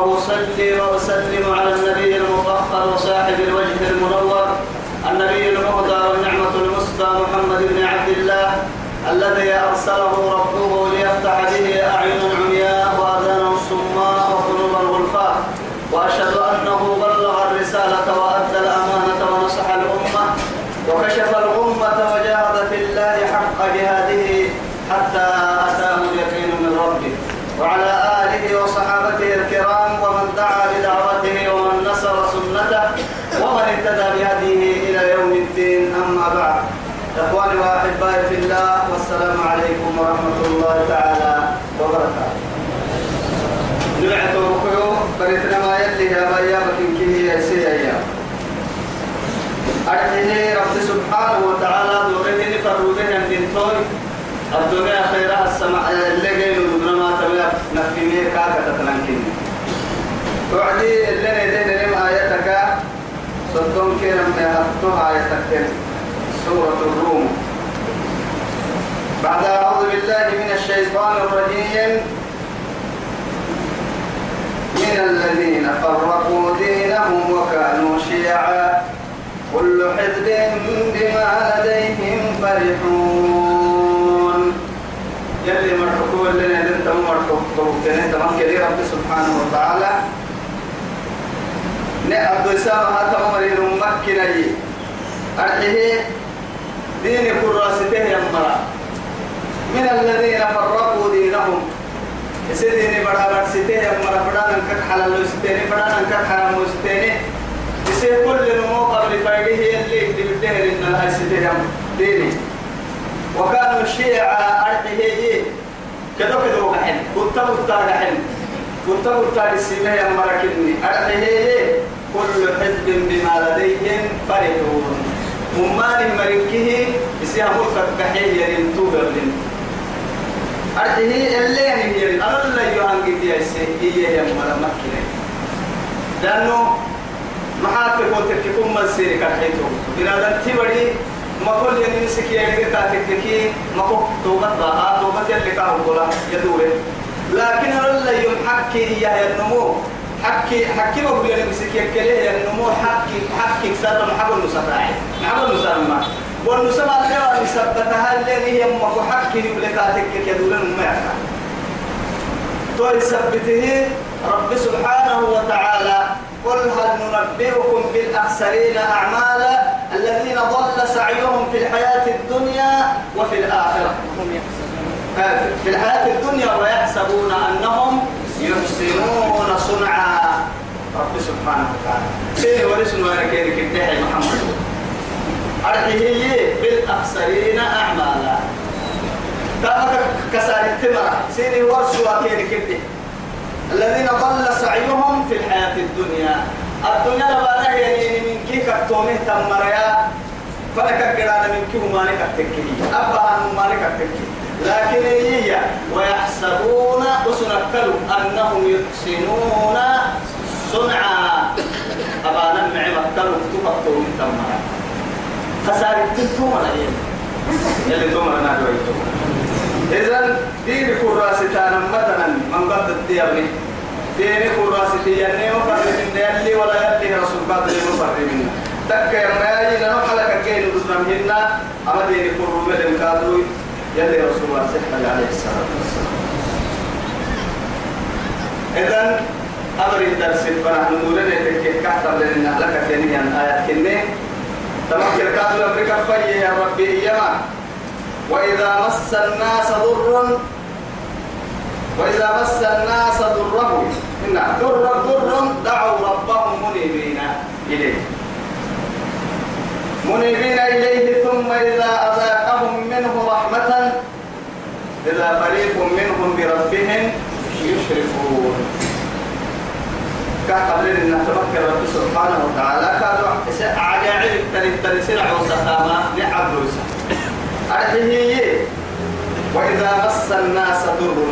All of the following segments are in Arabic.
ثم أصلي وأسلم على النبي المطهر وصاحب الوجه المنور النبي المهدى والنعمة المسدى محمد بن عبد الله الذي أرسله ربه ليفتح به أعين عمياء وآذانا صماء وقلوبا غلفاء وأشهد أنه بلغ الرسالة وأدى الأمانة ونصح الأمة وكشف الغمة وجاهد في الله حق جهاده حتى أتاه اليقين من ربه. وعلى آله وصحابته الكرام ومن دعا بدعوته ومن نصر سنته ومن اهتدى بهديه إلى يوم الدين أما بعد. إخواني وأحبائي في الله والسلام عليكم ورحمة الله تعالى وبركاته. نبعت ركوع بريتنا ما يلي يا بيا بكين يا سي أيام أرحيه رب سبحانه وتعالى دورتني فرودين من توي الدنيا خيرها السماء اللي جاي ما تبي نفيني كاكا تتنكين توعدي اللي ندين لم آياتك. صدقون كنا من أبطها آياتك سورة الروم. بعد أعوذ بالله من الشيطان الرجيم. من الذين فرقوا دينهم وكانوا شيعا. كل حزب بما لديهم فرحون. يلي مرحكو اللي ندن تم مرحكو تنين تمام كلي رب سبحانه وتعالى. نعبد إسامة تمر مكنا أرحيه دين كراسته يمرا من الذين فرقوا دينهم. سيديني بڑا بڑا سيته يمرا بڑا ننكك حلال سيتيني بڑا ننكك حرام سيتيني يصير كل نمو قبل فايده اللي بدهر إن هاي سيته ديني. وكانوا الشيعة أرحيه كذا كذا وقحن كنت قحن كنت السيمة يمرا كني. أرحيه كل حزب بما لديهم فرحون. ممان مريكه يسيها ملكة بحيه يرين توبر لين أرده اللي يعني يرين أنا لا يوهان قد يسي إيه يا مرة مكينة. لأنه ما حتى كنت تكون مسيري كحيتو بنادم تبري ما كل يعني مسكي يعني كاتككي ما كو توبة بقى توبة اللي كانوا قولا يدوره لكن أنا لا يوم حكي يا النمو. حكي حكي ما بقول لك سكيك كله النمو حكي حكي كسر محب النسراعي محب النسرما والنسرة الحيوان يثبتها اللي هي ما حكي لبلكاتك كدولن ما تو يثبته رب سبحانه وتعالى قل هل ننبئكم بالأخسرين أعمالا الذين ضل سعيهم في الحياة الدنيا وفي الآخرة. هم في الحياة الدنيا ويحسبون أنهم يحسنون صنعا رب سبحانه وتعالى. سيدي ورسل ويركين كنتحي محمد. أرحيه بالأخسرين أعمالا. تابك كسار التمرة. سيدي ورسوا كين كنتحي الذين ضل سعيهم في الحياة الدنيا. الدنيا لبانا يعني من كي كتومه تمريا. فلك قرانا من كي مالك التكي أبها مالك التكي لكن هي ويحسبون وسنكلوا أنهم يحسنون صنعا. أبانا معي مكلوا تقطوا من تمرا خسارة تلتوم عليهم يلي. توم أنا إذن دين كراستان مثلا من قد الديابني دين كراستي يعني مفرد من يلي ولا يلي رسول قادر مفرد منا تك يا يجي نحلك كين بزرمهن أما دين كرو مدن كادروي يلي رسول الله صلى عليه الصلاة والسلام. إذن أمر الدرس فنحن نورنا تكيك كحتر لنا لك ثانيا آيات كنة. تمكن كادو أمريكا فيه يا ربي إيما وإذا مس الناس ضر وإذا مس الناس ضره إن ضر ضر دعوا ربهم منيبين إليه. منيبين إليه ثم إذا أذاقهم منه رحمة إذا فريق منهم بربهم يشركون. كقبل أن نتمكن رب سبحانه وتعالى التنسين عوسى تاما نعم روسا أرحيه وإذا مس الناس ضر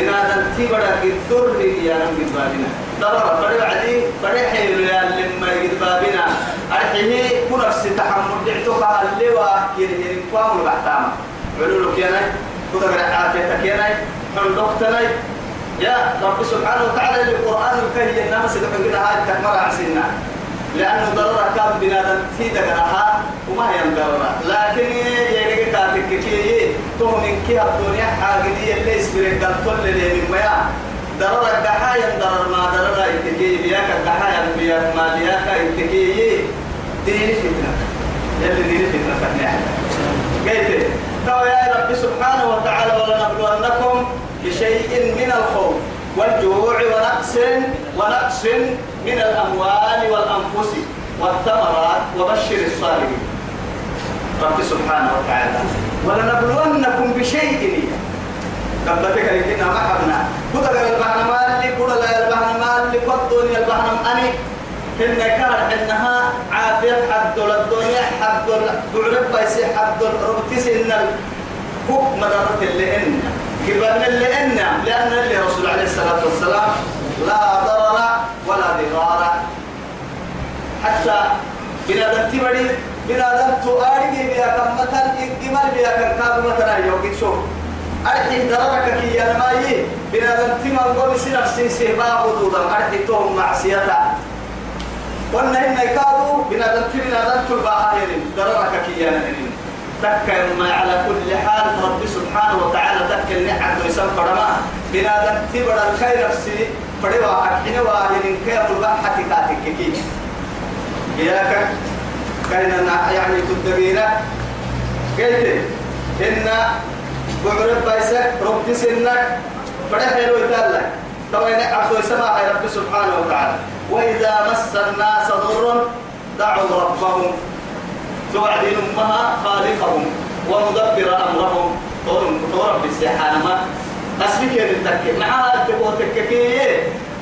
إن هذا تبرك الضر يا نبي بابنا. ضرر فرع عدي فرع حيل يا لما يجبابنا أرحيه كنفس تحمل دعتك اللي واكين ينقام البحتام علولك يا ناي. كذا عافيتك يا ناي حلقتني يا رب سبحانه وتعالى القرآن الكريم الناس سيدنا كده هاي تكمل عسنا لأنه ضرر كان بنادم في دقنها وما هي ضرر لكن يجي كاتك كي تهمن كي الدنيا حاجة دي اللي يسبرك قال كل اللي من ميا ضرر الدحايا ضرر ما ضرر يتكي بياك الدحايا بياك ما بياك يتكي دين فتنة يلي دين فتنة فتنة قلت تو يا رب سبحانه وتعالى ولنبلونكم بشيء من الخوف والجوع ونقص ونقص من الأموال والأنفس والثمرات وبشر الصالحين. رب سبحانه وتعالى ولنبلونكم بشيء. قبلتك لكنا ما حبنا. قال البحر مالي قال البحر مالي الدنيا البحر أني إن كان إنها عافية حد الدنيا حد بعرف بيس حد ربتس إن الحكم مدرة اللي إن. كبرنا اللي إن. لأن اللي رسول عليه الصلاة والسلام لا ضرر ولا ضرار. حتى بنادم تبري بنادم تؤاري بيا كم مثلا إجمال بيا كم كاب مثلا يوجد شوف أرحي ضررك كي أنا ماي بنادم تما قول سنف سنسي باب وضوضا أرحي توم معصيتا وأن إن يكادوا بنادم تبي بنادم تلبا هايرين ضررك كي أنا تكا ما على كل حال رب سبحانه وتعالى تكا النعم ويسم فرما. بنادم تبرا الخير نفسي فروا أكحنا واهرين كيف البحة كاتك كي. إياك كايننا يعني تدبينا قلت إن بعرف بايسك رب سنك فرح حلو يتالك طبعا عبد السماء رب سبحانه وتعالى. وإذا مس الناس ضر دعوا ربهم. توعدين أمها خالقهم ومدبر أمرهم. تورب بالسيحان ما أسبك التكي معها تقول تككي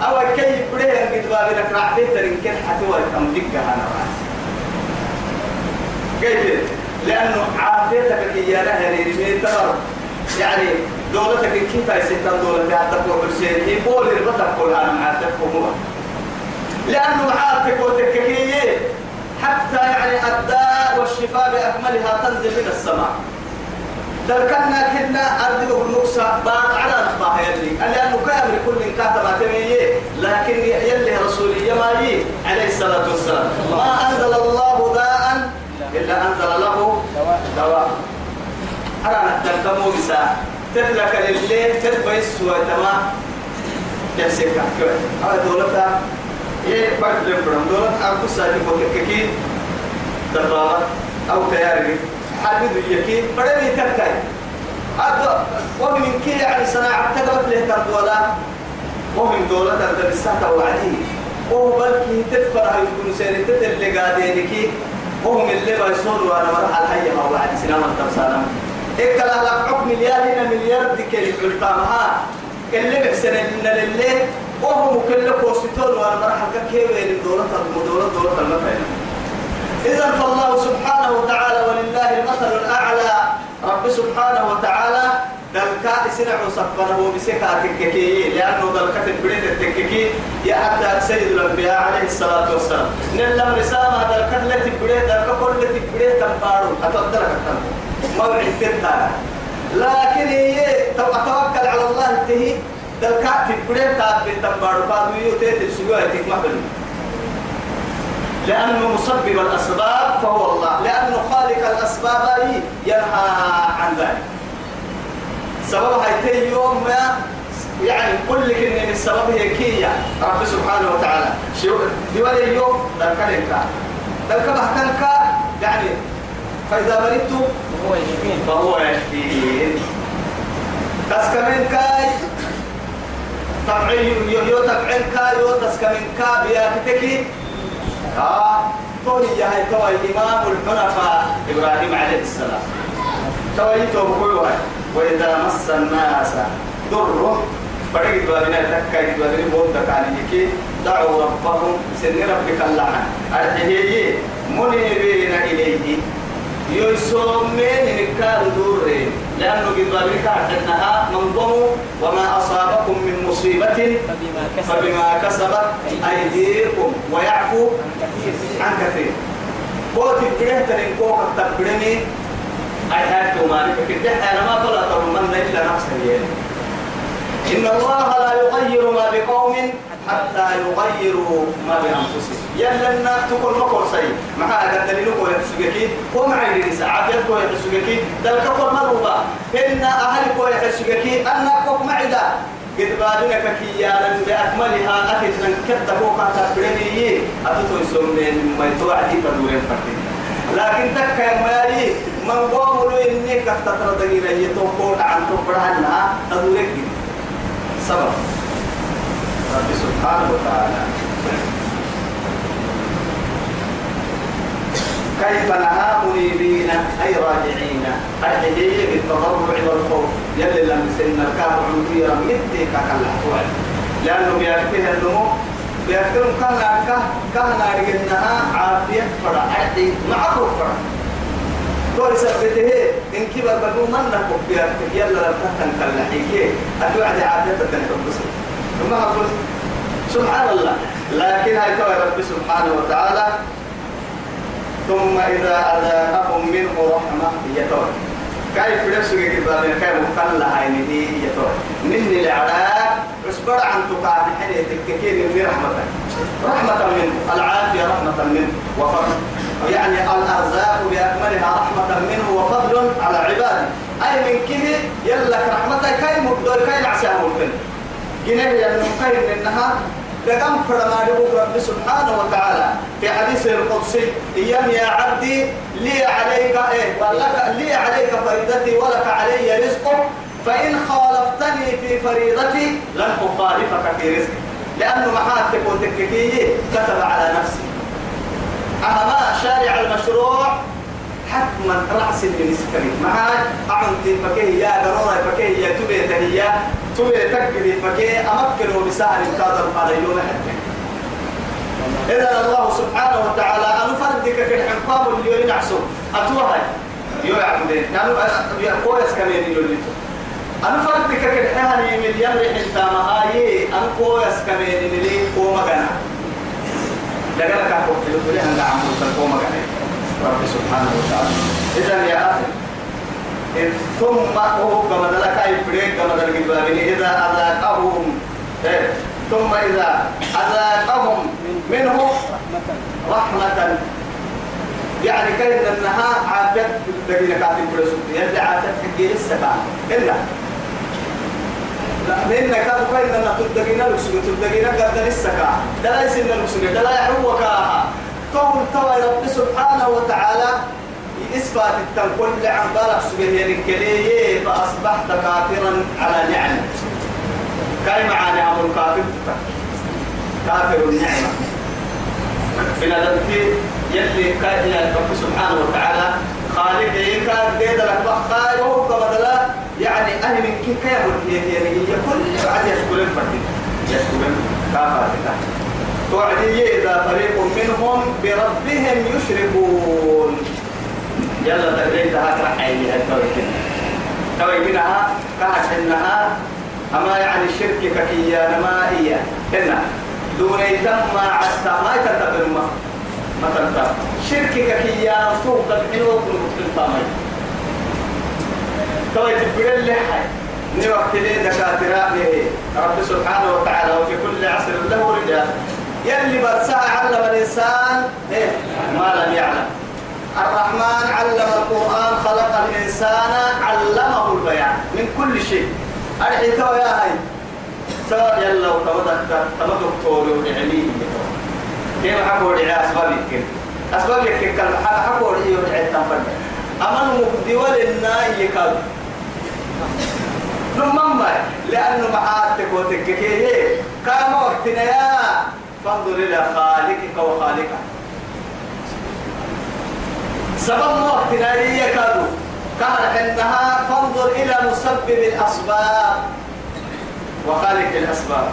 أو كي بريه قد بابنا كرعتي ترين كن حتى ولكم دقة أنا كيف؟ لأنه عافيتك يا رهني من تمر يعني دولتك كيف يستن دولتك حتى تقول بالسير هي بول ربطك كل أنا معاتك ومو لأنه معاتك وتككي حتى يعني والشفاء بأكملها تنزل من السماء. تركنا كنا أرضه النقصة بعد على نصباح يلي. لأنه كامل كل كاتب تميي لكن يلي رسولي مالي عليه الصلاة والسلام. ما أنزل الله داء إلا أنزل له دواء. أنا تركمو بسا. تتلك لله تتبعي السوى تمام. يحسيك كوي هذا دولتها. إيه بعد لمبرم دولت أبو ساجي بوكككي دبابة أو تياري حدد يكي فدني تكاي أد ومن كي يعني صناعة تقبت له تردولا ومن دولة الساعة وعدي وهو بلكي تدفر هاي يكون سيري تتل لقادينكي وهم اللي بيصون وأنا مرحل حي ما وعد سلام التمسانا إكلا لك حكم مليار هنا مليار دي كلي قلتامها اللي بحسن لنا لله وهم كل كوستون وأنا مرحل كيف دولة دولة دولة المكان إذا فالله سبحانه وتعالى ولله المثل الأعلى. رب سبحانه وتعالى دلكا سنع سفره بسكا تككي. لأنه دلكا تبريد التككي يا حتى سيد الأنبياء عليه الصلاة والسلام. نلم رسالة دلكا لا تبريد دلكا كل تبريد تنبارو. أتقدر موعد تنتا لكن هي توكل على الله تهي دلكا تبريد تابي تنبارو. قادوا يوتيت السجوة تكمل لأنه مسبب الأسباب فهو الله. لأنه خالق الأسباب ينهى عن ذلك. سبب هاي يوم ما يعني كل كلمة من السبب هي كية رب سبحانه وتعالى. شو؟ دول اليوم ذلك لك ذلك بحتنك يعني فإذا مرضت هو يشفين. فهو يشفين. تسكمين كاي. تفعيل يو تفعيل كاي يو تسكمين كاي. بياكتكي آه توني هاي تو الإمام الحنفاء إبراهيم عليه السلام توي تو وإذا مس الناس ضر فرقت بابنا تكا بابنا بود تكالي دعوا ربهم سن ربك اللعنة أرحيه منيبين إليه يسومين نكال دورين لأنه قد أنها منظم وما أصابكم من مصيبة فبما كسب فبما كسبت أيديكم ويعفو عن كثير قوت الجهة تنكوك تبرني أي هاتوا مالك كده أنا ما فلا ترمن إلا نفسه يعني. إن الله لا يغير ما بقوم حتى يغيروا ما بأنفسهم. يلا لنا تقول ما شيء مع هذا الدليل هو يحسجكي ومع الرئيس عافية هو يحسجكي دل كفر مروبا إن أهل هو يحسجكي أن كوك معدا. قد بابنا كيانا بأكملها أكيد لن كتا كوكا تبرني أتوتو يسمين ما يتوعدي بدورين فردين لكن تك يا مالي من قوم له إني كتا تردقين يتوقون عن تبرهنها تدورين سبب رب سبحانه وتعالى. كيف نهى منيبين أي راجعين. الحجية بالتضرع والخوف. يلي لم سن الكافر عمرية مدي كاكل لأنه بيأكله النمو. بيأكلهم كهنا كه كهنا رجلناها عافية فرع. عدي معروف فرع. تقول سبته إن كبر بدو من نكب بيأكل يلا لم تهتن كالحيكي أتوعد عافية تتنحب بسيط ثم أقول سبحان الله. لكن هاي رب سبحانه وتعالى. ثم إذا أذاقهم منه رحمة يتوى كيف نفسك كبار كيف مقلع هاي دي يتوى مني العراق اصبر عن تقاعد حين تككين من رحمة. رحمة منه العافية رحمة منه. وفضل. يعني الأرزاق بأكملها رحمة منه وفضل على عباده. أي من كده يلك رحمته كي مقدر كي نعسيه ممكن. جنيه مقيم إنها لكم فرما رب سبحانه وتعالى في حديث القدسي أيام يا عبدي لي عليك إيه؟ ولك لي عليك فريضتي ولك علي رزقك فإن خالفتني في فريضتي لن أخالفك في رزقي. لأنه محاتك وتككيه كتب على نفسي. أهما شارع المشروع حتما رأس المسكري معاي أعنتي فكيه يا ضرورة فكيه يا تبي تهيا تبي تكدي فكيه أمكنه بسهل على يوم حتى إذا الله سبحانه وتعالى أنا فردك في الحقام اللي ينعسو أتوها يو يعبدين. نانو كويس كمان يقول أنا فردك في الحقام من يمرح انت مهاي أنا كويس كمان اللي كوما كان كاكو تقول لي أنا عمرو كان رب سبحانه وتعالى. إذا يا أخي إذ ثم هو كما ذلك أي بريك كما ذلك إذا أذاقهم إيه ثم إذا أذاقهم منه رحمة. يعني كأن أنها عافيت الذين كاتب برسول يلي عافيت حقي السبع إلا لأن كانوا كأن أنها تدقينا لكسوك تدقينا قد السكا دلا يسن لكسوك دلا يحوكا قول توا سبحانه وتعالى إثبات التنقل لعن بالك سبيه الكليه فأصبحت كافرا على نعمة. كاي معاني أمر كافر؟ كافر النعمة. بنا ذلك يلي كاي رب سبحانه وتعالى خالق كان ديد لك بخاي وهو كبدلا يعني أهل من كي كيف يعني كل بعد يشكرون فردين يشكرون كافر. توعدي إذا فريق منهم بربهم يشركون. يلا تقريب ده هترح عيني هالتوي توي منها إنها. أما يعني الشرك ككيا ما هي هنا دون يتم عستا ما يتتبر ما. مثلا شرك ككيا فوق الحلو كل الطامي توي تبقى اللي حي. ni وقت لي دكاترة رب سبحانه وتعالى وفي كل عصر له رجال. يلي برسها علم الإنسان إيه ما لم يعلم. الرحمن علم القرآن خلق الإنسان علمه البيان من كل شيء. الحيطة يا هاي. سواء يلا وتمدك تمدك توري وعليه كيف حكوا لي أسباب يمكن. أسباب يمكن كان حكوا لي يرجع التنفذ أمن مبدول الناي يكاد نمم لأنه معاتك وتككيه كان وقتنا يا. فانظر إلى خالقك وخالقك. سبب وقتنا هي كادو. كان إنها فانظر إلى مسبب الأسباب. وخالق الأسباب.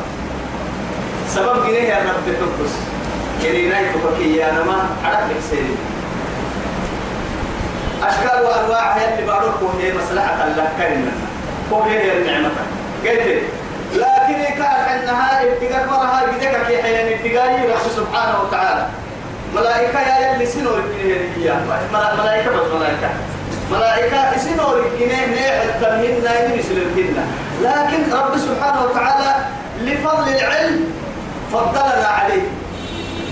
سبب جنيه يا رب تحبس كرينا يتفكي يا نما عرف لك سيري أشكال وأنواع هي اللي بعرفه هي مصلحة الله كريمة هو هي النعمة. قلت لكن كان أنها ابتقاء مرها بدك كي حين ابتقاء رب سبحانه وتعالى. ملائكة يا يلي سنو ملائكة بس ملائكة. ملائكة سنور الجنيه نيح التمهن نايم الجنة لكن رب سبحانه وتعالى لفضل العلم فضلنا عليه.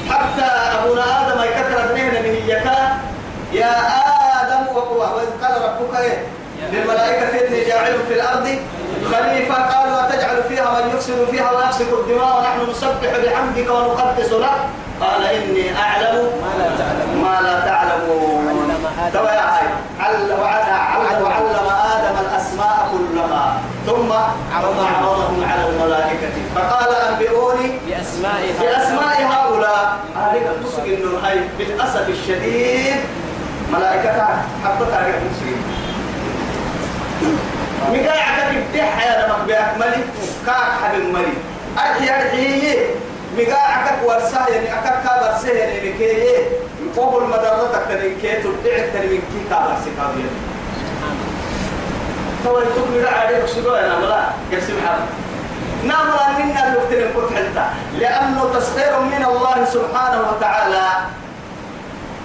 حتى أبونا آدم يكثر ابنه من يكا. يا آدم وإذ قال ربك إيه؟ للملائكة إني جاعل في الأرض خليفة. قالوا أتجعل فيها من يفسد فيها ويفسد الدماء ونحن نسبح بحمدك ونقدس لك. قال إني أعلم ما لا تعلمون. ما لا تعلمون. توا يا هاي علم. وعلم آدم الأسماء كلها. ثم عرضهم. على الملائكة. فقال أنبئوني بأسماء بأسماء هؤلاء. هذه المسك إنه بالأسف الشديد ملائكة حبتها على المسلمين. مقاعدك الدح يا لمك بأكملي كاك حد الملي أرحي أرحي مقاعدك ورساه يعني أكاك كابر سيه يعني مكيه قبل مدرتك تنين كي تبدعك تنين كي كابر سيكابير تو يتوك مقاع عليك سجوة أنا ملا قسم حرب ناملا منا الوقتين كنت حلتا لأنه تسخير من الله سبحانه وتعالى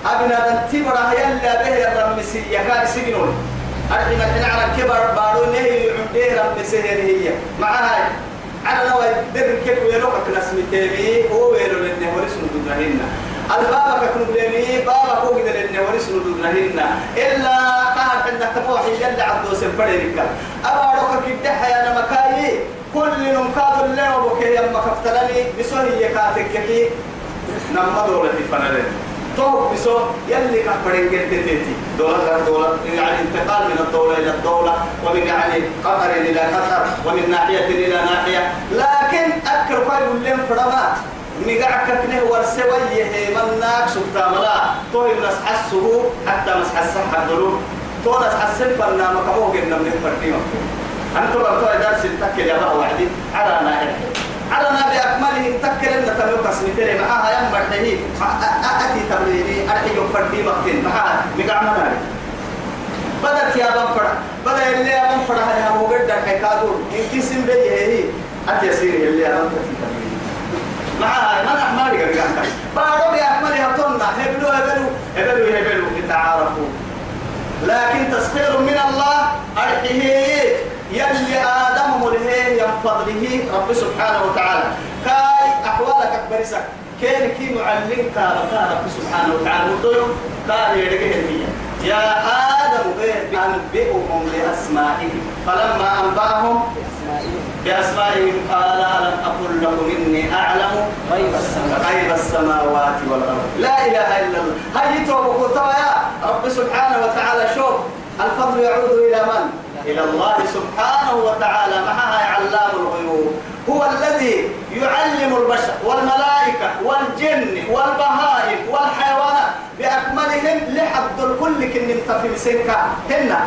أبنا تنتبرا يلا به الرمسي يكاد سجنون أرحي ما على كبر بارو نهي عمدي رمسي هي. معها. على نوى در كيف ويلوك نسمي تيمي هو ويلو لنه ورسل دودرهن البابا كنو بلمي بابا هو قدر لنه ورسل دودرهن إلا قاعد عندك تبوحي جل عبدو سنفريرك أبارك كده حيانا مكاي كل نمكاد اللي وبكي يما كفتلني. بسوهي يكاتك كي. نما دولتي فنالين تو بسو يلي كفرين قد تيتي دولة دولة يعني انتقال من الدولة إلى الدولة ومن يعني قطر إلى قطر ومن ناحية إلى ناحية. لكن أكثر قيل لهم فرمات. مقعك كنه ورسويه من ناك سبتا ملا تو يمنس حسه حتى مسح الصحة الدلوم تو فرنا مكموه قلنا من فرقيمة أنتم بقى درس التكل يا بقى وعدي. على ناحية. ما بأكمله تكر إن تملك اسمتين معها يم مرحيه أتي تبريني أرحي يفردي مقتين معها مقع مناري بدأت يا بنفر بدأ اللي يا بنفر هذا هو قد حكادور إن كسم بي هي. أتي يصير اللي يا بنفر معها ما نحمالي قبل قبل بارو بأكمله طلنا هبلو هبلو. هبلو هبلو. لتعارفوا. لكن تسخير من الله أرحيه. يلي آدم ملهي ينفضله رب سبحانه وتعالى. كاي أحوالك أكبرسك. كين كي معلم كارتا رب سبحانه وتعالى. كان يرجع المية يا آدم أنبئهم بأسمائهم. فلما أنبأهم بأسمائهم قال ألم أقل لكم إني أعلم غيب السماوات والأرض. لا إله إلا الله. هاي توبك يا رب سبحانه وتعالى. شوف الفضل يعود إلى من؟ إلى الله سبحانه وتعالى معها علام الغيوب. هو الذي يعلم البشر والملائكة والجن والبهائم والحيوانات بأكملهم لحد الكل كن في سنكا هنا.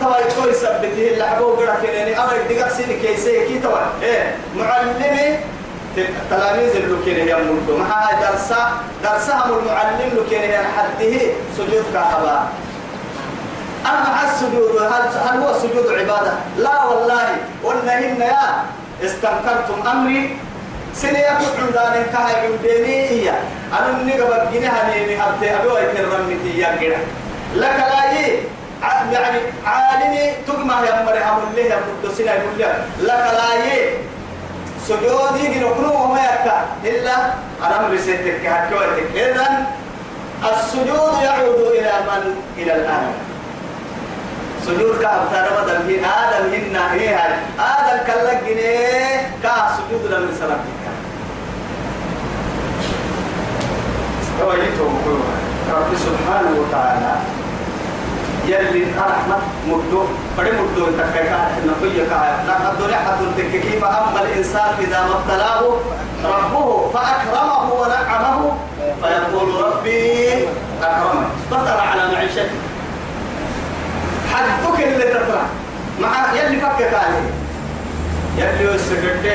توا يقول يثبته اللي حبوه قرأ كنيني أما يدقق سيني كيسي كي توا. إيه معلمي. تلاميذ اللي كان هي مردو. معها درسا درسهم المعلم اللي هي حده. سجود كهبا أما السجود؟ هل هل هو سجود عبادة؟ لا والله. ونهن يا استنكرتم أمري. سنيكو عندنا كهاي عندني هي أنا نيجا بجينها نيمي هبتي. أبي ويكرم متي يا كده لك لا يه يعني عالمي تجمع يا مريم اللي هي مدرسنا يقول لك لا يه سجودي جنوكنو وما يكا إلا أنا مرسيتك كهكوتك إذن السجود يعود إلى من؟ إلى الآن. سجود كاب ترى بدل هي آدم هنا هي آدم كلك جنيه كا سجود لم يسلمك توجيتهم رب سبحانه وتعالى. يلي رحمة مدو. فدي مدو تكاكا نقول كا لا الدنيا حد تككي فأما الإنسان إذا ما ابتلاه؟ ربه فأكرمه ونعمه. فيقول ربي أكرمه بطل على معيشته. حدك اللي تطلع مع يلي فكك عليه يلي يسجد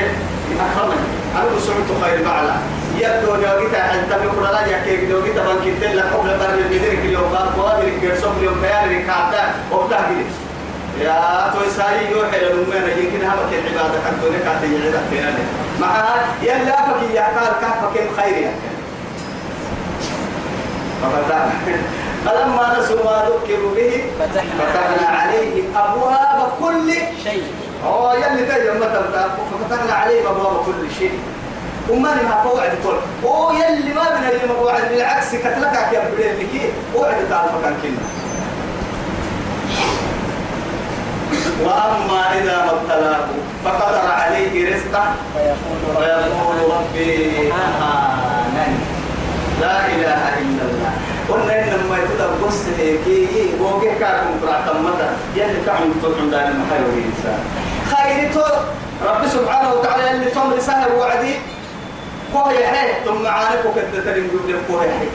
أكرمني أنا بسمعت خير بعلا. يبدو نوغيتا حتى يقول لا يكيك نوغيتا بانكين تلا قبل بر المدير كل يوم قال قوادر كيرسوم اليوم كيان ركعتا وبتهجري يا توي ساي يوحي لنمنا يمكن هم كل عبادة كدونك كاتي يعيدا فينا مع يلا فكي يحكال كهفك خير يحكال ففتحنا فلما نسوا ما ذكروا به فتحنا عليهم أبواب كل شيء. هو يلي تجي مثلا ففتحنا عليهم أبواب كل شيء. وما لها فوعد كل. هو يلي ما بنا اللي موعد بالعكس كتلك يا بدين لك وعد تعرف كان كنا وأما إذا ما ابتلاه فقدر عليه رزقه. فيقول ربي أهانني لا إله إلا الله. قلنا إن لما يتدى قص كي بوجه كاكم قرأ تمتا يلي كعم تطعم دائما محيو الإنسان خير تو رب سبحانه وتعالى اللي تمر سهل وعدي كوه يحيي ثم عانك وكدت لنقول لك كوه يحيي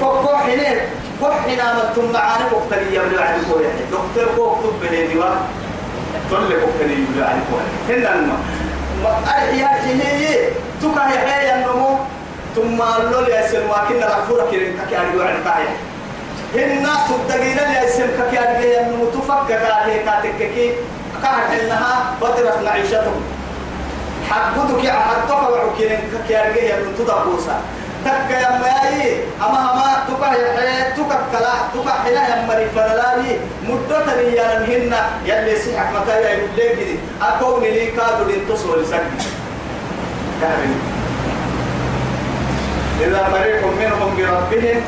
كوه حينين كوه حينا ما ثم عانك وكتري يبلو عن كوه يحيي دكتور كوه كتب بني ديوا تقول لك وكتري يبلو عن كوه هنا الماء أرحيا هي تكا يحيي النمو ثم اللول يا سن واكن رفورة كيرين كي أرجو عن كاية هن تبتغينا يا سن كي أرجو أن متفكك عليه كاتككي. كهر إنها بدرت معيشتهم. حقودك يا حقك وعكيرين كي أرجو أن تدبوسا تك يا ماي أما أما تكا يحيى تكا كلا تكا حلا يا مري فلالي. مدة يا هن يلي سيحك متى يا يبلغي أكون لي كادو لنتصل لسكي كهرين إذا فريق منهم بربهم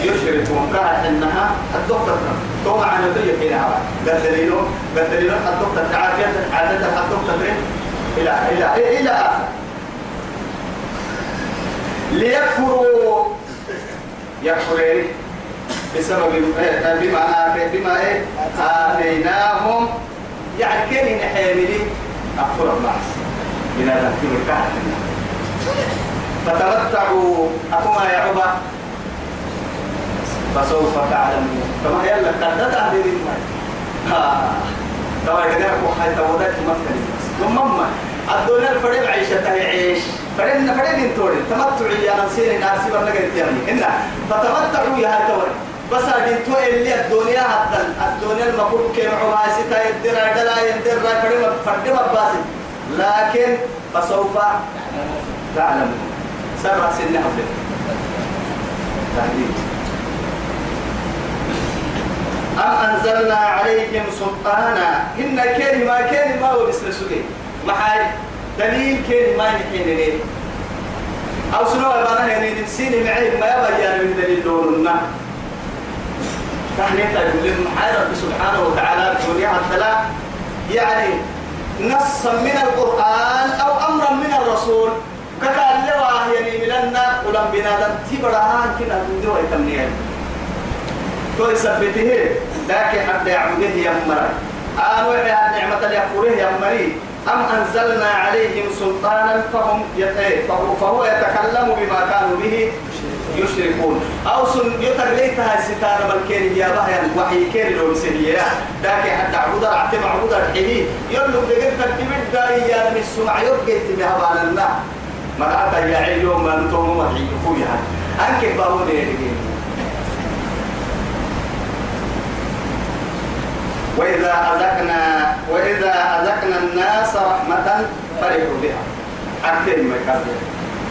يشركون. كانت إنها الدكتور توما عن الدنيا كنا بدليلو بدليلو الدكتور تعافية عادة الدكتور إلى إلى إلى ليكفروا. يكفرين بسبب بما بما إيه؟ آتيناهم يعني كان نحيملي أكفر الله. إلى ذلك كانت فتمتعوا أكما يا عبا فسوف تعلمون كما يلا قد الماء ها. كما يدعك وحي تودك تمثل ثم ما الدنيا الفريد عيشة يعيش فريد فريد انتوري تمتعوا يا نسيني ناسي برنا قلت يعني إنا فتمتعوا يا هاتوري بس أدين اللي الدنيا حتى الدنيا المفروض كيف عماسي تا يدرى دلا يدرى فريد فريد مباسي لكن فسوف تعلمون سبع سنين حفل تهديد أم أنزلنا عليهم سلطانا. إن كلمة كلمة هو بسر سجي محاي. دليل كلمة نحين ليه. أو سنوى البنا يعني نسين معي ما يبقى من دليل دورنا. تحنيت يقول لهم محاي رب سبحانه وتعالى الدنيا حتى يعني نصا من القرآن أو أمرا من الرسول. كقال لوا يعني ملنا ولم بنادم تبرها كنا من دوا يتمنيه تو يثبته ذاك حتى يعبده يا مرا وحي نعمة اليكفره يا أم أنزلنا عليهم سلطانا فهم فهو, فهو يتكلم بما كانوا به يشركون. أو سن يتغليتها ستار ملكين يا بها وحي كين لو سهيا ذاك حتى عبود عتم عبود الحلي يلو بجد تكتمت داري يا من السمع يبقى تبها بالنا ما أتى يا عيون ما نتوم ما يكفوا يعني أنك باهون يلقين وإذا أذقنا وإذا أذقنا الناس رحمة فرحوا بها أكثر ما كان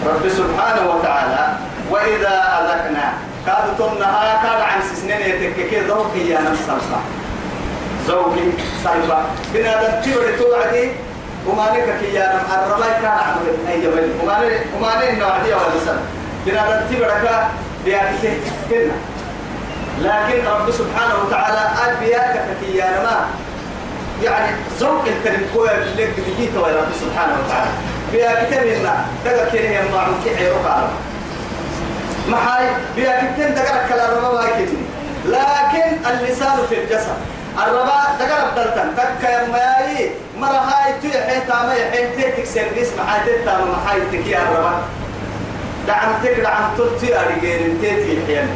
رب سبحانه وتعالى وإذا أذقنا كاد تنها كاد عن سنين يتككي ذوقي يا نفس الصح ذوقي صيفة بنادم تيوري توعدي وما نكك يا نم الرباي كان عمل أي جبل وما ن وما ن إنه عدي ولا بنادم تيورك بياكي كنا لكن رب سبحانه وتعالى أبياتك في يا نما يعني ذوق الكريم كوي لك بيجي تو رب سبحانه وتعالى بيا كتابنا دقا كده يا معلوم كي عيروك على ما هاي بيا كتن دقا كلا ربا ما لكن اللسان في الجسد الربا دقا بدلتن تك يا ماي مرة هاي تي حيتا ما يحيي تك سيرفيس ما هاي تتا ما هاي تك يا الربا دعمتك دعمتك تي أرجين تيتي حيان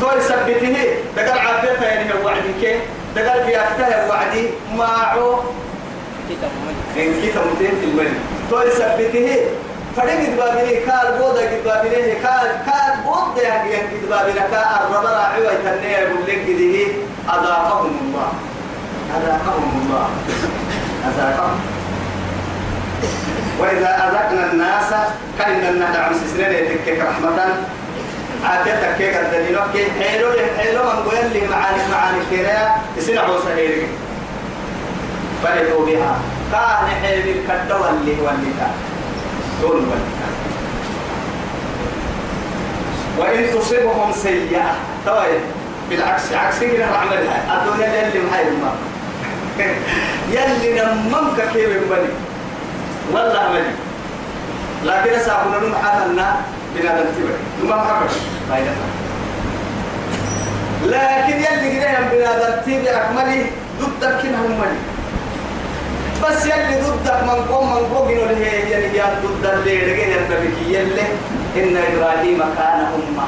توي سبته دقال عافيته يعني وعدي كي دقال بياكته وعدي معه إن كي تمتين في المن توي سبته فريق دبابيني كار بودا دبابيني كار كار بودا يعني دبابيني كار الربا راعي ويتنيه يقول لك كده. أذاقهم الله. أذاقهم الله. أذاقهم. وإذا أذقنا الناس كأن النهر عن سنين يتكك رحمة. عادتك كيك الدليل. كي حيلو حيلو من قول لي معاني معاني كيرا يصير عوسى هيرك فرحوا بها. كان حيل الكدوى اللي هو اللي كان دول وإن تصيبهم سيئة طيب بالعكس عكس كده عملها الدنيا اللي محايل ما. يلي نممك كيف يبني؟ والله ملي لكن ساقنا نم حالنا بنا دلتبه نم فايدة لكن يلي كده بنا دلتبه أكملي ضدك كنا هم ملي. بس يلي ضدك من قوم من قوم إنه هي يعني يا ضد اللي رجع النبي يلي إن إبراهيم كان أمة.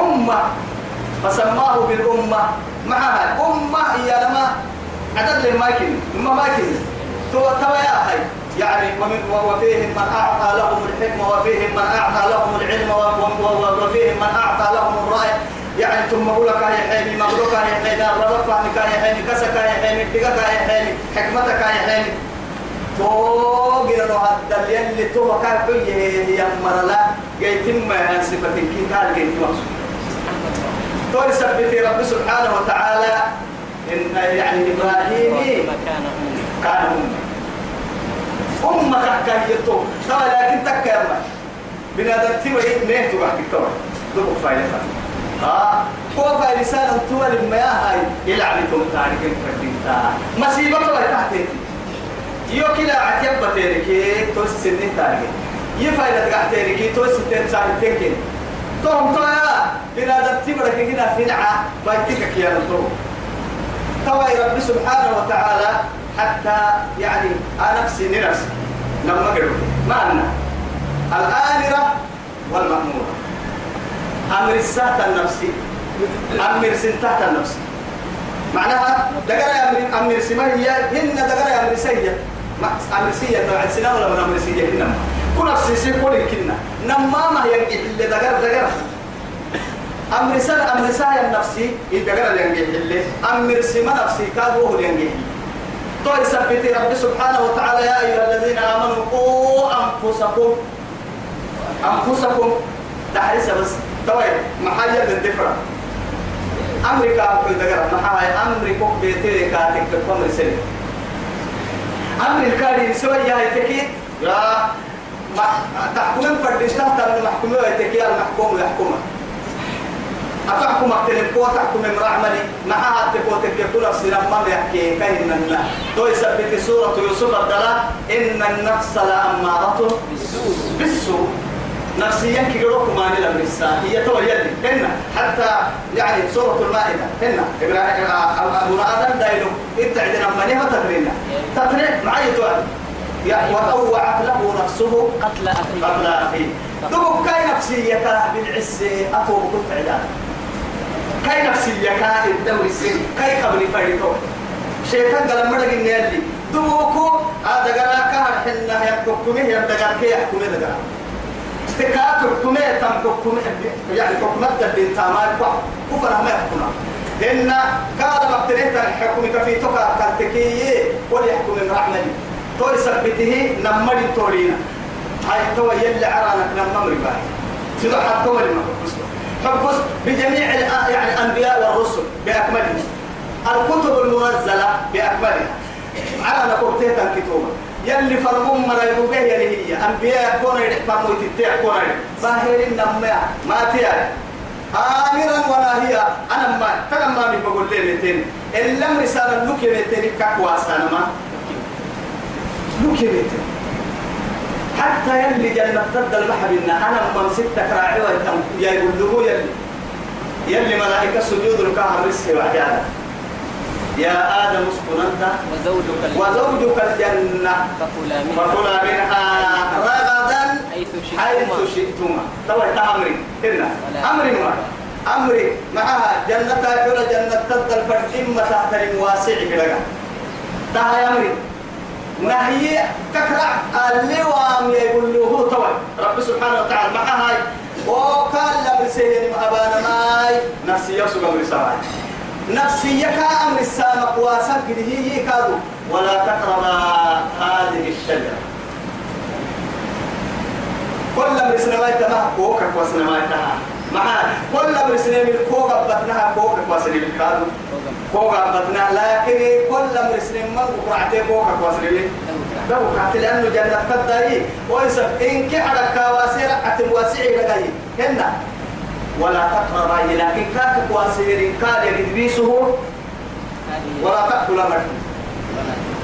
أمة. فسماه بالأمة. معها أمة يا لما عدد للماكن ما ماكن تو تو يا هاي. يعني ومن وفيهم من أعطى لهم الحكمة وفيهم من أعطى لهم العلم وفيهم من أعطى لهم الرأي. يعني ثم أقول لك يا حيني مغلوك يا حيني فهمك يا حيني كسك يا حيني بقك يا حيني حكمتك يا حيني. تو جينا نو هذا اللي تو كان هي يا مرلا جيتم صفتك كي قال جيت مقصود تو يثبت رب سبحانه وتعالى إن يعني إبراهيم كان أمة أمة كهيتو. ترى لكن تكا أمة بنادر تيوي نيه تبع تكتور دبو فايلة. ها؟ هو سنة تول المياه هاي. يلعب توم تاريخ فردينتا مصيبة ولا تحتيتي يو كلا عتيب بتيركي توس سنين تاريخ يفايلة تحتيركي توس ستين سنة تكين توم تويا بنادر تيوي كنا فينعا ما يتكك يا نطور توي رب سبحانه وتعالى حتى يعني نفسي نفسي. لما قلت ما الآمرة والمأمورة. أمر السهت النفسي أمر سنتهت النفسي معناها دقر أمر أمر سمية هن دقر أمر سية أمر سية نوع سنة ولا من أمر سية هن؟ كل نفسي سيقول كنا نما ما ينجح اللي دقر دقر أمر سنة أمر سايا النفسي يدقر اللي ينجح اللي. أمر سما نفسي كادوه اللي ينجح طيب سبتي رب سبحانه وتعالى يا أيها الذين آمنوا قوا أنفسكم. أنفسكم. تحرس بس. طيب محايا للدفرة أمريكا أقول دقرة محايا أمريكا بيتي كاتك تقوم رسالة أمريكا دي سوى يا يتكي لا ما تحكمين فردش تحت المحكومة يتكي المحكوم يحكمه أتحكم أكتن كو تحكم امرأة معها تكو تكو نفس لما يحكي كهن النا تو يثبت سورة يوسف الدلاء إن النفس لأمارة بالسوء نفسيا كي يروك ما نلا بالسا هي تو يلي هنا حتى يعني سورة المائدة. هنا إبراهيم أبو آدم دايلو إنت عندنا مني ما تقرينا. تقرين معي توالي وطوعت له نفسه قتل أخيه. قبل أخيه. دبو كاي نفسية بالعز أتوب كنت عدانا كاي نفسية كاي الدوري السن. كاي قبل فريتو. شيطان قال مرق النيالي دوكو هذا قال كهر حنا يحكمه يبدأ كي يحكمه دقا تكات حكمه تم حكمه يعني حكمه الدين تامال كفر ما يحكمه إن قال مبتنيه الحكم في تقع كالتكي وليحكم من رحمة. تو يثبته نمر تورينا. هاي تو يلي عرانك نمر باهي تدو حتى ما حبس بجميع يعني الأنبياء والرسل بأكملهم الكتب المنزلة بأكملها. عرانا كورتيتا كتوبة. يلي فرمون مرا يبوغيه يلي هي. أنبياء كون يحفظوا يتتع كون باهرين نمع ما تيا. آمرا ولا هي. أنا ما تلما من بقول لي متين. إلا رسالة لك متين. كقوا سنما لك متين. حتى يلي جنة تد البحر إن أنا من ستة راعي ويتم. يقول له يلي. يلي ملائكة سجود الكهر رسي وعيانا يا آدم اسكن أنت. وزوجك وزوجك الجنة. فكلا منها منها رغدا حيث شئتما. طبعا أمري. هنا. أمري ما. أمري. معها جنة حول جنة تد الفرد إما تحت المواسع كده. تها أمري. نهي ككرع اللي وام يقول له هو رب سبحانه وتعالى مع هاي. وقال لم سهل أبانا ماي نفسي يسوع أمر السماء نفسي يكا أمر السماء واسق هي كادو ولا تقرب هذه الشجرة. كل أمر سنوات ما كوكا وسنوات مع كل أمر سنوات كوكا بطنها كوكا وسنوات كادو كوكا بطنها لكن كل أمر سنوات ما كوكا كوكا وسنوات لو كانت لأنه جنة قدري ويسب إن كعد كواسير أتم واسعي لغاي هنا ولا تقرب لكن كاك كواسير كاد يدريسه ولا تأكل مرد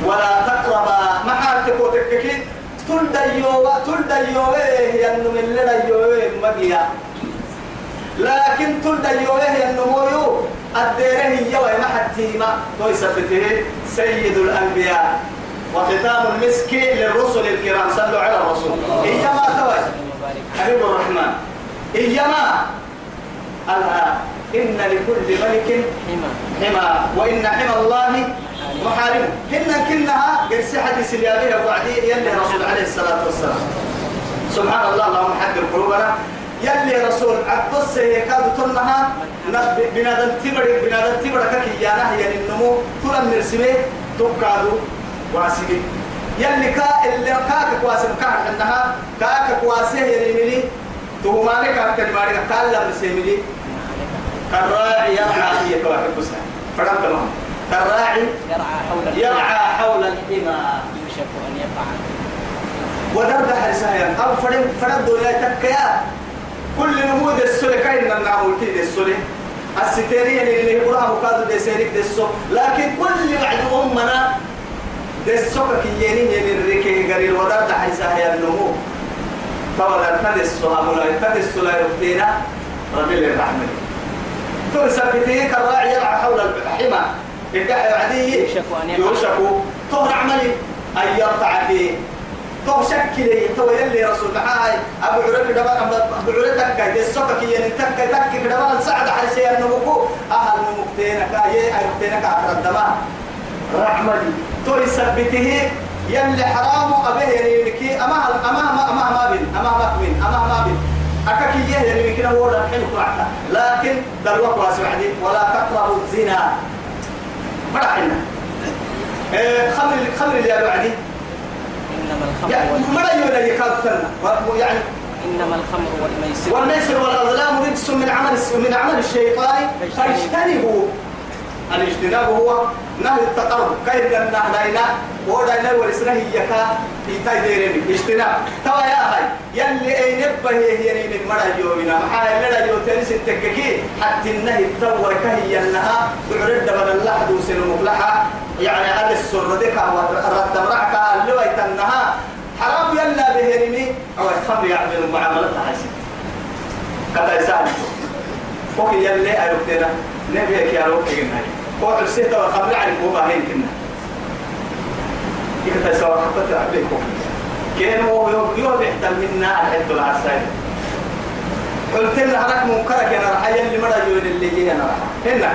ولا تقرب محارتك وتككي تلد يوبا تلد يوبا ينو من لنا يوبا مبيا. لكن تلد يوبا ينو مويو الديره يوي محتيما ويسبته سيد الأنبياء. وختام المسك للرسل الكرام. صلوا على الرسول. إيما توج حبيب الرحمن. إيما ألا إن لكل ملك حمى. وإن حمى الله محارم. هن كنها قرسي حديث اليابية وعدي يلي رسول عليه الصلاة والسلام. سبحان الله اللهم حقر قلوبنا. يلي رسول عبدس يكاد تنها بنادم تبرك بنادم تبرك كيانا هي النمو تلم نرسمه تقادو واسقي. يلي كا اللي كاك كواسم كاك انها كاك كواسه يريملي تهمانك كاك مارك قال لا مسيملي كالراعي يرعى هي كواحد بسها فقط تمام كالراعي يرعى حول يرعى حول الحمى يوشك أن يقع ودرد حرسها أو فرد فرد ولا تكيا. كل نمود السلة كاين النعمل كي السلة الستيرية اللي يقولها مقادو دي سيريك دي السو لكن كل بعد أمنا دي السوكا كي يني يني الريكي قرير. ودرد حرسها يا النمو فولا تدسو أمولا تدسو لا يبتينا ربي الرحمن تو سبتيه كالراعي يرعى حول الحمى. الدحي عدي يوشك أن يقع. يوشك. طهر عملي. أن يرتع فيه. تو شكلي. تو يلي رسول معاي أبو عرك دبا أبو عرك تك دي سوكك ين تك تك دبا سعد حرسي النمكو أهل نمكتينا كاي ايتينا كا. الدما رحمتي. تو يثبته يلي حرام ابه يريكي اما اما اما اما ما بين اما ما بين اما ما بين أكاكي يه يعني كنا هو الحين قرعتا لكن دلوك واسعدي ولا تقربوا الزنا. مرحنا إيه خمر خمر اللي بعدي إنما الخمر يعني. ما يولا يكاد يعني إنما الخمر والميسر. والميسر والأظلام رجس من عمل من عمل الشيطان. فاجتنبوا. الاجتناب هو نهي التقرب. كيف نهدينا ودينا ورسنا هي كا في تايديرين اجتناب. توا يا هاي يلي أي نبه هي من مرا يومنا محا لنا يو تنس التككي حتى النهي تدور كهي انها بعرد بدل لحد وسن مفلحة. يعني هذا السر ديك رد مرعك اللي ويتنها حرام يلا بهرمي. أو الخمر يعمل معاملة حسن كذا يسال فوق يلي أروتنا نبيك يا روك جناي فوق السيطة والخمر على فوق هين كنا. كيف تسوى حتى تعبيكم كان هو يوم يحتل منا الحد العسائر قلت لنا هناك منكرك يا راح يلي مرة يقول اللي أنا راح هنا.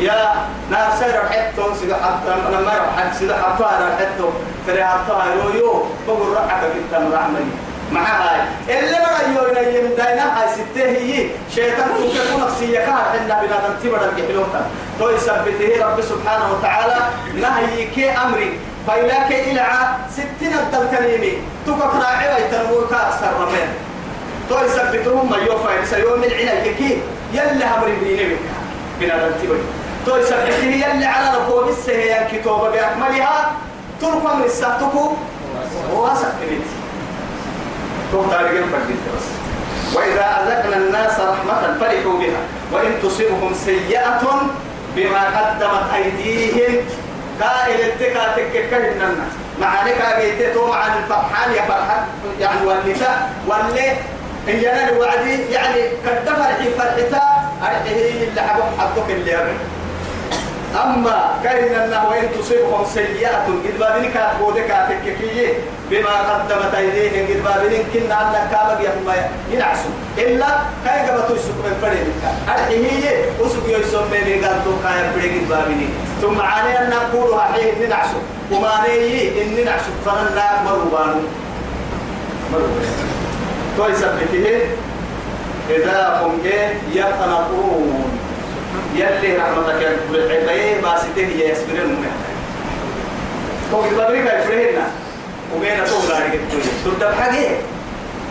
يا نار سير حتى سيدا حتى لما حتى سيدا حتى أنا حتى تري حتى يو يو بقول رحك كنت مرحمني مع هاي اللي مرة يقول يم داينا هاي ستة هي. شيطان تكون نفسية. كان حنا بنا تنتبه الجحلوتا تو يثبته رب سبحانه وتعالى. نهيك أمري. فإلاك إلعى ستين الدلكليمي تكك راعي تنموك أكثر رمين. تو يثبتهم ما يوفى يسيوم من عنايك يلي أمري بيني بنا تنتبه تو يثبته يلي على ربو بالسهيان كتوبة بأكملها. ترفع من الساتكو. واسع كبيت تو تاريخ فردين بس. وإذا أذقنا الناس رحمة فرحوا بها. وإن تصيبهم سيئة بما قدمت أيديهم قائل التكا تككهن معانك أجيتي مع الفرحان يا فرحان يعني والنساء واللي إن جنا الوعدي يعني قد فرحي فرحتا أرحيه اللي حبوا حطوك اللي أبي أما كأن أنه وإن تصيبهم سيئة قد بابنك أتبودك أتككي بما قدمت أيديهم قد بابنك كنا أنك كابك يهم ينعسوا. إلا كأي قبطوا يسوك من فريدك أرحيه أسوك يسمى لي قال تو كاي فريد قد بابني ثم عاني أن نقول حيه ننعسوا وما نيي إن ننعسوا فلنا مربانو مربانو تو يسبته إذا هم يقنطون يلي رحمتك بالعباية باسته هي يسبرين من هو يبغى يفرهنا وبين طول على كده تبدا بحاجة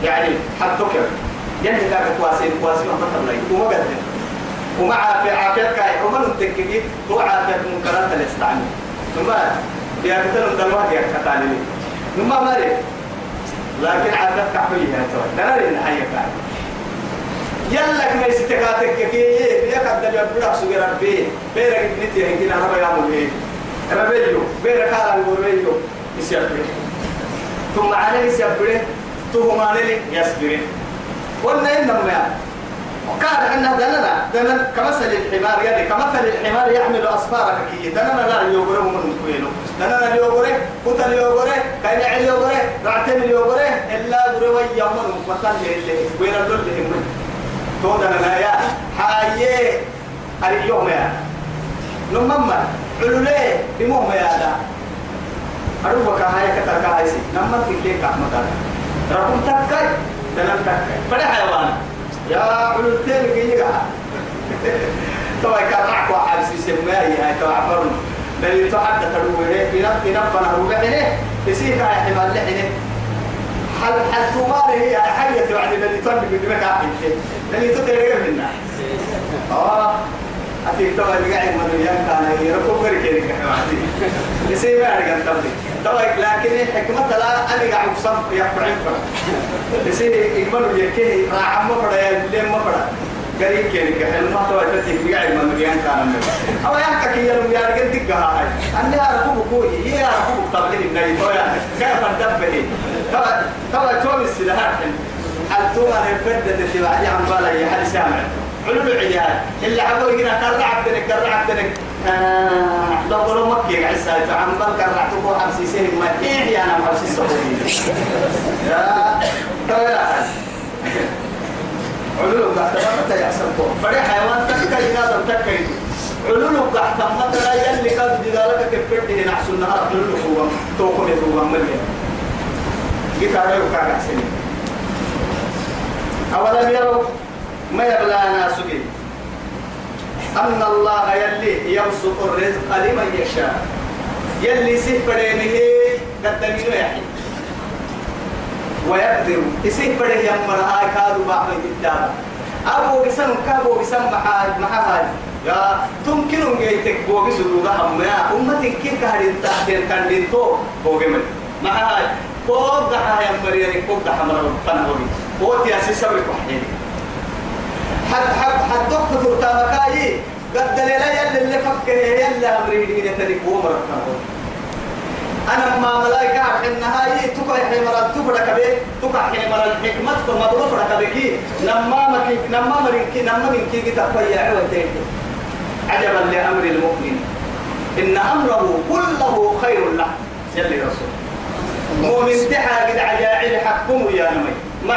يعني حطك يلي كاك كواسين كواسين ما تطلعي وما قدم. ومع عافيتك وما نتكي هو عافية منكرات الاستعمال ثم يا كتر دلوها يا كتالي ثم مالك لكن عافيتك حويها توي ده النهاية كان يلا كنا استكاتك كي كذا يبدا سوغ ربي بيرك ابنتي هي كنا ربا يا مولي ربيو بيرك على الوريو يسيبري ثم عليه يسيبري ثم عليه يسبري قلنا إنما وكان عندنا دلنا دلنا كمثل الحمار يعني كمثل الحمار يحمل أسفارك كي. دلنا لا يوغره من كوينو دلنا يوغره كتل يوغره كاين عل يوغره رعتم يوغره إلا بروي يوم مثل اللي وين اللي هم تودنا يا حاية. اليوم يا. نمما. علولي. بمهم يا دا. أروبك هاي كتر كايسي نمما تكيك أحمد رقم تكاي. دلم تكاي. فده حيوان. يا علولتين كي يقع طبعا كرعك وحابسي سماي هاي توعفرنا بل يتحدث بنبنا روح عليه يسيك يا حمال حل حل تمار هي حية يعني اللي تنبي بدمك عقل اللي تتريق منا آه. أتيك طبعا اللي قاعد مدريان كان يركب بركين كحواتي يسيب أرجع تبدي طبعا لكن حكمة لا أنا قاعد بصم يقطع فرق يسيب يقبلوا يكيه راح ما فرق يلين ما فرق قريب كين كحل ما طبعا تتيك قاعد مدريان كان من أو يحكي كي يلوم يارجع دقة هاي. أنا أركب كوي هي أركب قبل النبي طبعا كيف تدبه طبعا طبعا توم السلاح حلتوما الفردة تبعي عن بالا يا حد سامع. علو العيال. اللي عبوا هنا كرع عبدنك كرع عبدنك لو قالوا مكي عسى عن بال كرع تبو حمسي سهم. ما إيه أنا محمسي السعودية يا طيب علو قاعد تبغى تيحسن فريح حيوان تكا ينادم تكا علو قاعد تبغى يلي قد جدالك كفرت هنا عسى النهار. علو هو توكل هو مليان على يوكا عسى أولم يروا ما يبلى ناس أن الله يلي يبسط الرزق لمن يشاء يلي سفرينه قدمينه يحيي ويقدر يسفره يمر كادو بعض الكتاب أبو بسم كابو بسم محاج محاج يا تمكن أن يتك بوغي سدودا هم يا أمتي كيف كهرين تحتين كندين تو بوغي من محاج فوق دحا يمر يعني فوق دحا مرة فنهوري فوق يا سيسا بكحين حد حد حد دكتور تامكاي قد دليلا يلي اللي فكه يلي أمري دين تلك فنهوري أنا ما ملاك إنها هي تقع حمرة تبرك كبي تقع حمرة الحكمة فما تغفر كبي نما مك نما مريك نما من كي تقوي عوتين عجبا لأمر المؤمن. إن أمره كله خير له. يلي رسول. مؤمن تحا قد عجائل حكمه يا نمي. مع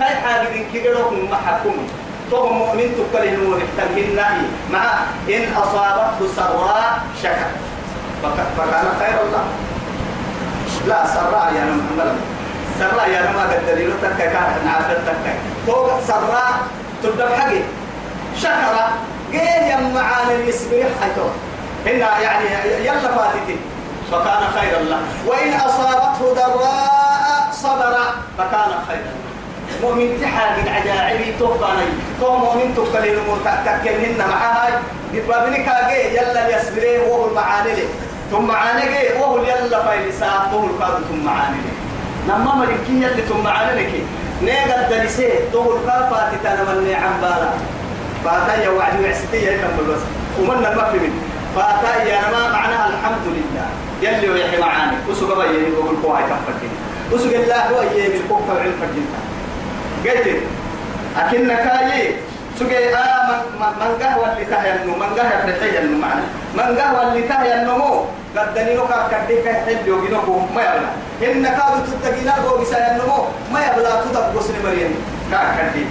هاي حاجة كي قدوكم ما حكمه تو مؤمن تكره المحتمل مع إن أصابته سراء شكر. فكان خير الله. لا سراء يا محمد. سراء يا ما قد دليل تكا كان عافية تكا فوق سراء تبدأ بحقي. شكرا جيه يا معاني يسبح حيثو هنا يعني يلا فاتتي. فكان خير الله وإن أصابته ضراء صبر فكان خير الله مؤمن تحاجد عجائبي توقعني تو مؤمن توقعني تكلمنا معها بابنك يلا يسبريه وهو المعاني. ثم معاني وهو يلا فايل ساعة وهو القادم ثم معاني. نما مريكي يلي ثم معاني لك نيجا دلسي تو القافة تتنمني عن بالا. فاتا يا وعدي وعستي يا كم بس ومن المفي من فاتا يا ما معناها الحمد لله. يلي ويحي معاني وسوق بيني وقول كواي كفتني وسوق الله هو يمي الكوكا وعين فجنتا قلت أكن كاي سجى آه من من قهوة اللي تهينو من قهوة فرحية إنه معنا. من قهوة اللي تهي النمو قد دنينو كا كديك يحب يوغينوكو ما يبلا. إن كادو تتقينا بو بسا النمو ما يبلا تدق بسن مريم. كا كديك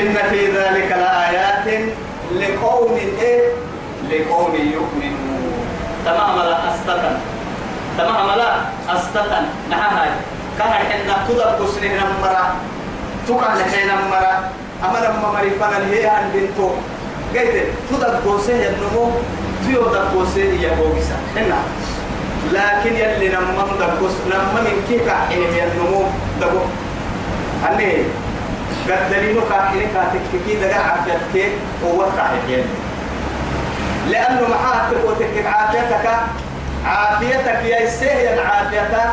إن في ذلك لآيات لقوم إيه؟ لقوم يؤمنون. تمام لا أستطن تمام لا أستطن نعم هاي كان حنا تدق بسن نمرا تقع لحين نمرا أما لما مري فنن هي عن بنتو. قلت تدق بسن النمو تيو دق بسن يبوغسا هنا لكن يلي نمم دقوس نمم من كيكا حين النمو دقو أني قد دليلو كاحيني كاتك كي دقا عافيتك. هو كاحيين لأنه محاتك وتكك عافيتك. عافيتك يا سهل عافيتك.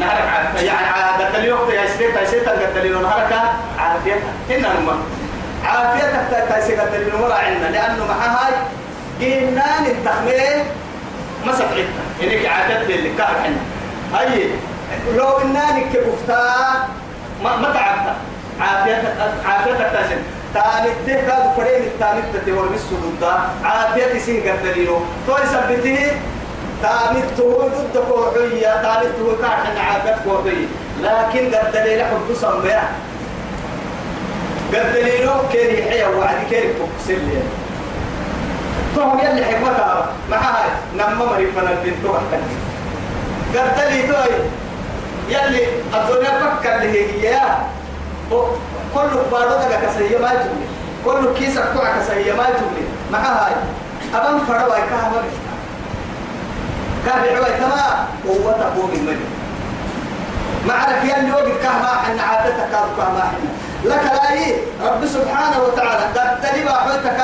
نهارك عافية يعني قد دليلو يا سيتا سيتا قد دليلو نهارك. عافيتك. هنا نما عافيتك تايسي قد دليلو مرا عندنا. لأنه محاهاي جنان التخمين ما سفعتك إنك عافيتك اللي كاحك حنا هاي لو إنانك كبفتا ما ما تعبت عافيتك عافيتك تاسم تاني تهدى فريم التاني تتور بالسدود عافيتي سين قدرينو تو يثبته تاني تو ضد كوحية. تاني تو كاحن عافيت كوحية. لكن قدري لحب سمع قدرينو كيري حيا وعدي كيري بوكسلي تو يلي حكمتها معها نما مري فنا البنت وحدك قدري توي يلي الدنيا فكر اللي هي. كل بارو دقا كسيه ما تبني كل كيس أكوع كسيه ما تبني مع هاي. أبان فروا كها ما كابي عوي تما هو تقوم المجد ما عرف يلي وقت كهما حنا عادتك كهما لك لا رب سبحانه وتعالى. قد تلبا حوتك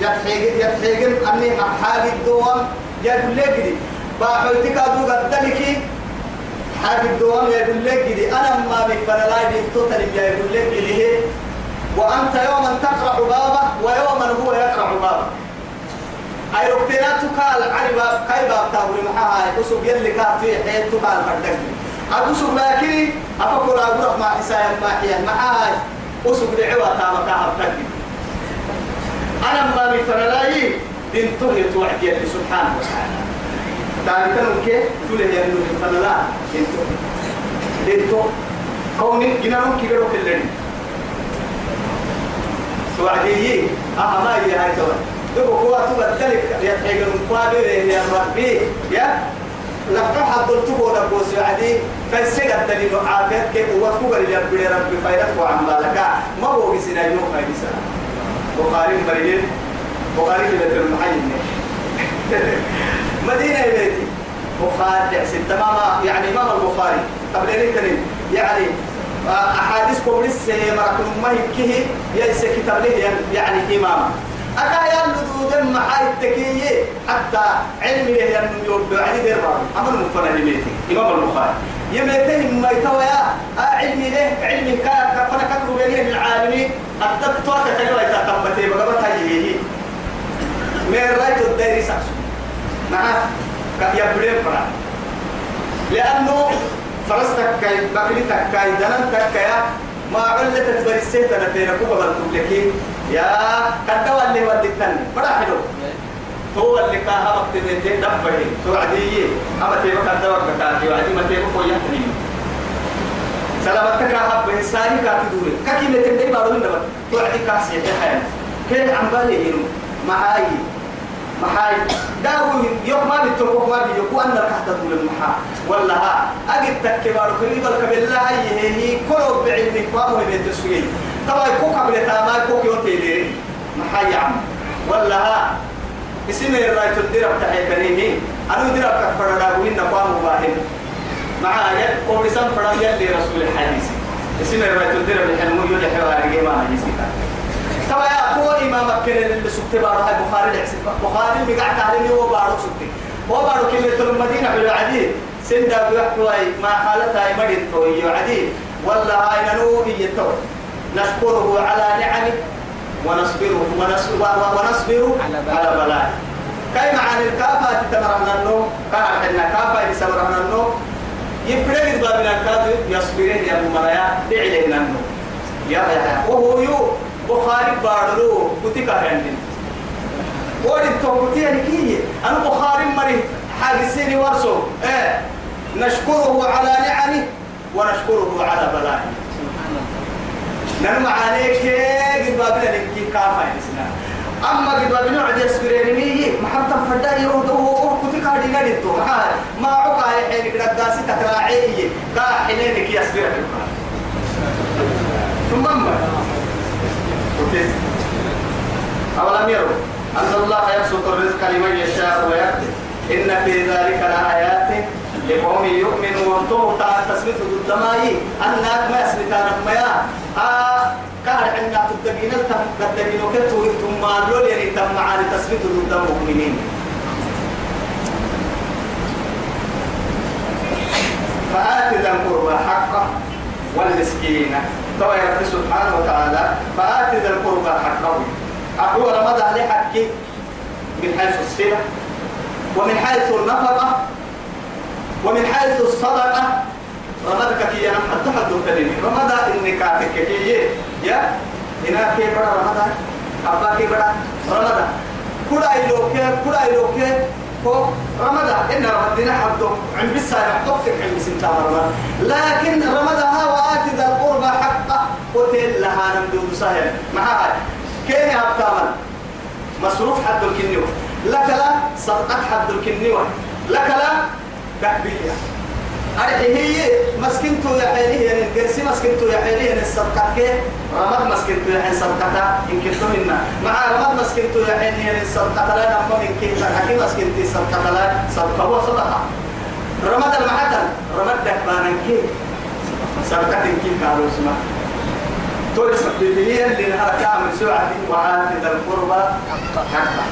يتحيق يتحيق أني حاجة الدوام يقول لك باحوتك أدو قد حاجة الدوام يقول لك جدي أنا ما بفرلاي بنتوتل يقول لك جدي وأنت يوما تقرأ بابه ويوما هو يقرأ بابه. أي ركتناتك العربة كاي باب تاوري محاها أسوق يلي كاتي حيث تقال فردك. أسوق لكن أفكر أقول ما حسايا ما حيا محاها أسوق دعوة تامك أبتك أنا ما بفرلاي بنتوه توعد يلي سبحانه وتعالى. كانوا كيف تقول يا ابن فلا انتو انتو كوني جنانهم كبيروا في الليل سوعدي آه ما هي هاي توا دبو قوة تبدلك يا تحيق المقابل يا ربي يا لقد حضرت تبو نبو سوعدي فالسيد الدليل عافيت كيف هو كبر يا ربي ربي فايدك وعمالك ما هو بسنا يوم فايدة بخاري مريم بخاري لبيت المحيي مدينة بيتي. بخاري ستة ماما يعني إمام البخاري. قبل أن يعني أحاديثكم لسه مركب ما يكيه يلسه كتاب له يعني إمام. أكا يلدو معاي التكية حتى علم له يعني يوضع علي دربار أمر مفنا لميتي إمام البخاري. يميته ما يتويا علم له علم كان فنا كتب بين العالمين. أكتب توقع كلمة يتقبته بقبتها يهيه من رأيت الدير ساسو مع يبلين فرا. لأنه فرستك كاي بكرتك كاي دنن تكايا ما علة بريسة أنا بين كوبا تملكي يا. كتوا اللي ودتني بڑا حلو. هو اللي كان وقت ده دبه توعدي أما تبقى كتوا كتاتي وعدي ما تبقى فوق يحتني. سلامتك هب إنساني كاتدوري كاكي متندي بارو من دبر. توعدي كاسي. حيان كيف عم بالي هنا معاي. محاي. داوي يوم ما بتوقف ما بيجوا أن ركحت تقول المحا. ولا ها أجد تكبر كريم الكبير لا هي هي كل بعلمك ما هو بيت السوي طبعا كوك قبل تاما كوك يوتي لي محاي عم. ولا ها اسم الرايت الدرب تحيكنيه أنا درب كفر لا وين نقام باهن معايا ورسم فرام يلي رسول الحديث. اسم الرايت الدرب الحلمو يلي حواري ما يسيتا توا يا إمام كنا اللي سكت بارو هاي بخاري لحسب بخاري بقعت عليه هو بارو سكت. هو بارو كلمة المدينة حلو عديد سندا بيحكوا ما حالتها مدين توي عديد ولا هاي ننو يتو نشكره على نعمه ونصبره ونصبر على بلائه. كاي معاني الكافة تتمرنا النو كان حنا كافة يسمرنا النو يبرد بابنا كاد يصبرين يا مرايا دعي النو يا يا. وهو يو بخاري بارلو كتك هندين ورد توقتي كي أنا بخاري مري حاجسيني ورسو. إيه. نشكره على نعمه ونشكره على بلائه. نعم عليك قد بابنا لك كافة إنسنا أما قد بابنا عد يسبرين مية. محمد فدا يوم دو هو كنت قاعد ينادي تو. ما عقا حين قد داسي تكراعيه كا حينك يسبرك ثم ما أولم يروا أن الله يبسط الرزق لمن يشاء ويقدر إن في ذلك لآيات لقوم يؤمنون. تعالى تثبت الدمائي أنك ما يثبت أنا آه كان عندنا تدقين التم تدقين وكتو ثم لول يعني تم معاني تثبت ضد المؤمنين فآت ذا القربى حقه والمسكين. طبعا رب سبحانه وتعالى فآت ذا القربى حقه. رمضان عليه حقي؟ من حيث الصلة ومن حيث النفقة ومن حيث الصدقة. رمضان كي أنا حتى حد تدري رمضان إني كاتك كي يا هنا كي بڑا رمضان؟ أبا كي بڑا رمضان؟ كلا إلوك كلا إلوك هو رمضان. إن رمضان حده عن بس يحطك عن بس انت رمضان. لكن رمضان وآت ذا القربى حقه. قتل لها نمدود سهل. معها كين أبتامن مصروف حد الكنيوة لك لا صدقة حد الكنيوة لك لا تحبية أرحي هي مسكنتو يا حيلي يعني الجرسي مسكنتو يا حيلي يعني الصدقة كي رمض مسكنتو يا حيلي صدقة إن كنتو منا. مع رمض مسكنتو يا حيلي يعني الصدقة لا نما من كي حكي مسكنتي صدقة لا صدقة هو صدقة. رمض المحتل رمض دكبانا كي. صدقة كي قالوا اسمه تقول سبتيه اللي نهار من سوعة وعاد ذا القربى حقه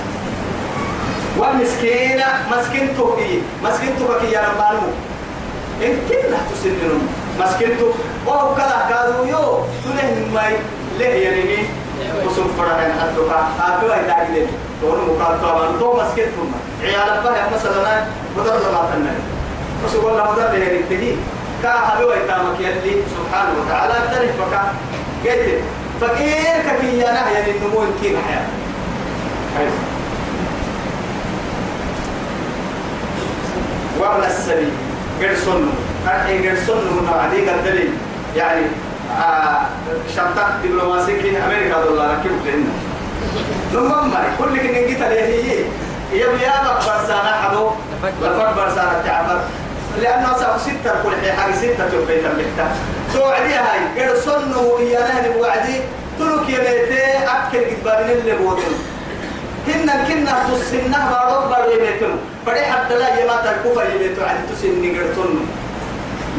والمسكينة مسكنتو كي مسكنتو كي يا رمانو إن كنا تسنن مسكنتو وهو كلا كادو يو. تله ماي له يعني وسوف فرحان حدك أبوا يدعي تقول مقال طبعا تو مسكنتو عيال بها مثلا بدر ما تنن وسوف الله بدر له يرتدي كا هبوا يتامك يلي سبحانه وتعالى. تري فكا قلت فقير كفي يا نهي النمو كين حياة. وابن السبيل. قرصن أرحي قرصن من عديك الدليل. يعني آه شنطة كين أمريكا دولار. كيف تهنا نمم كل كن نجيت عليه هي. يبي يا برسانة حدو لفرد برسانة تعبر. لأنه ستة كل حي حاجة ستة تبيت المحتاج توعدي هاي. قرصن ويا نهني وعدي تلوك يا بيتي أكل قد بابين اللي بوتن. هن كنا تسنه بارو بارو يبيتن فدي حتى لا يما تكوفا يبيتو عدي تسني قرصن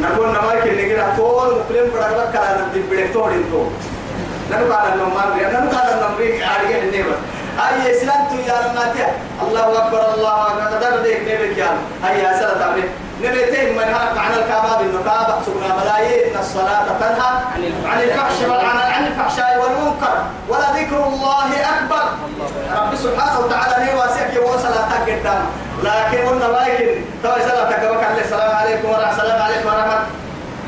نقول نمايك اللي قرأ طول مقلم فرق بكرا نبدي بدكتور انتو. ننو قال النمار ننو قال النمري عاريه النيبة أي إسلام تو يا رماتيا الله أكبر الله أكبر. تدر ديك نبيك يا أي أسألة تعمل نبيتين من هرق عن الكعبة بالنقابة سبنا ملايين الصلاة تنهى عن الفحش عن عن الفحشاء والمنكر ولذكر الله أكبر. رب سبحانه وتعالى ني واسعك وصلاة قدام. لكن قلنا لكن تو صلاة تقبك عليه السلام عليكم ورحمة السلام عليكم ورحمة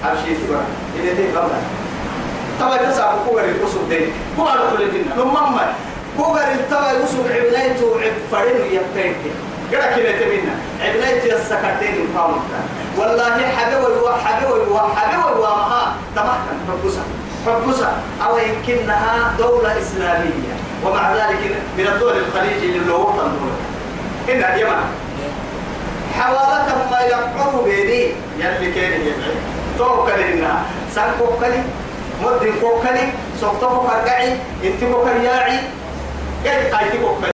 أبشي تبا إذا تي قبل. تو تسعب كوغر الأسود دي كوغر كل الدنيا نمم كوغر التوى الأسود عبنيته عب فرين يبتين. كده كده تمنا عبنيت السكرتين قامتا والله حبيبي وحبيبي وحبيبي وما تمحكم حبسا حبسا أو يمكنها دولة إسلامية. ومع ذلك من الدول الخليج اللي هو تنظر إن اليمن. حوالة ما يقعوا بيني. يلي كان يدعي توكل إنها. سنكوكلي مدن كوكلي سوفتو كرقعي انت كوكرياعي قد قايتي كوكلي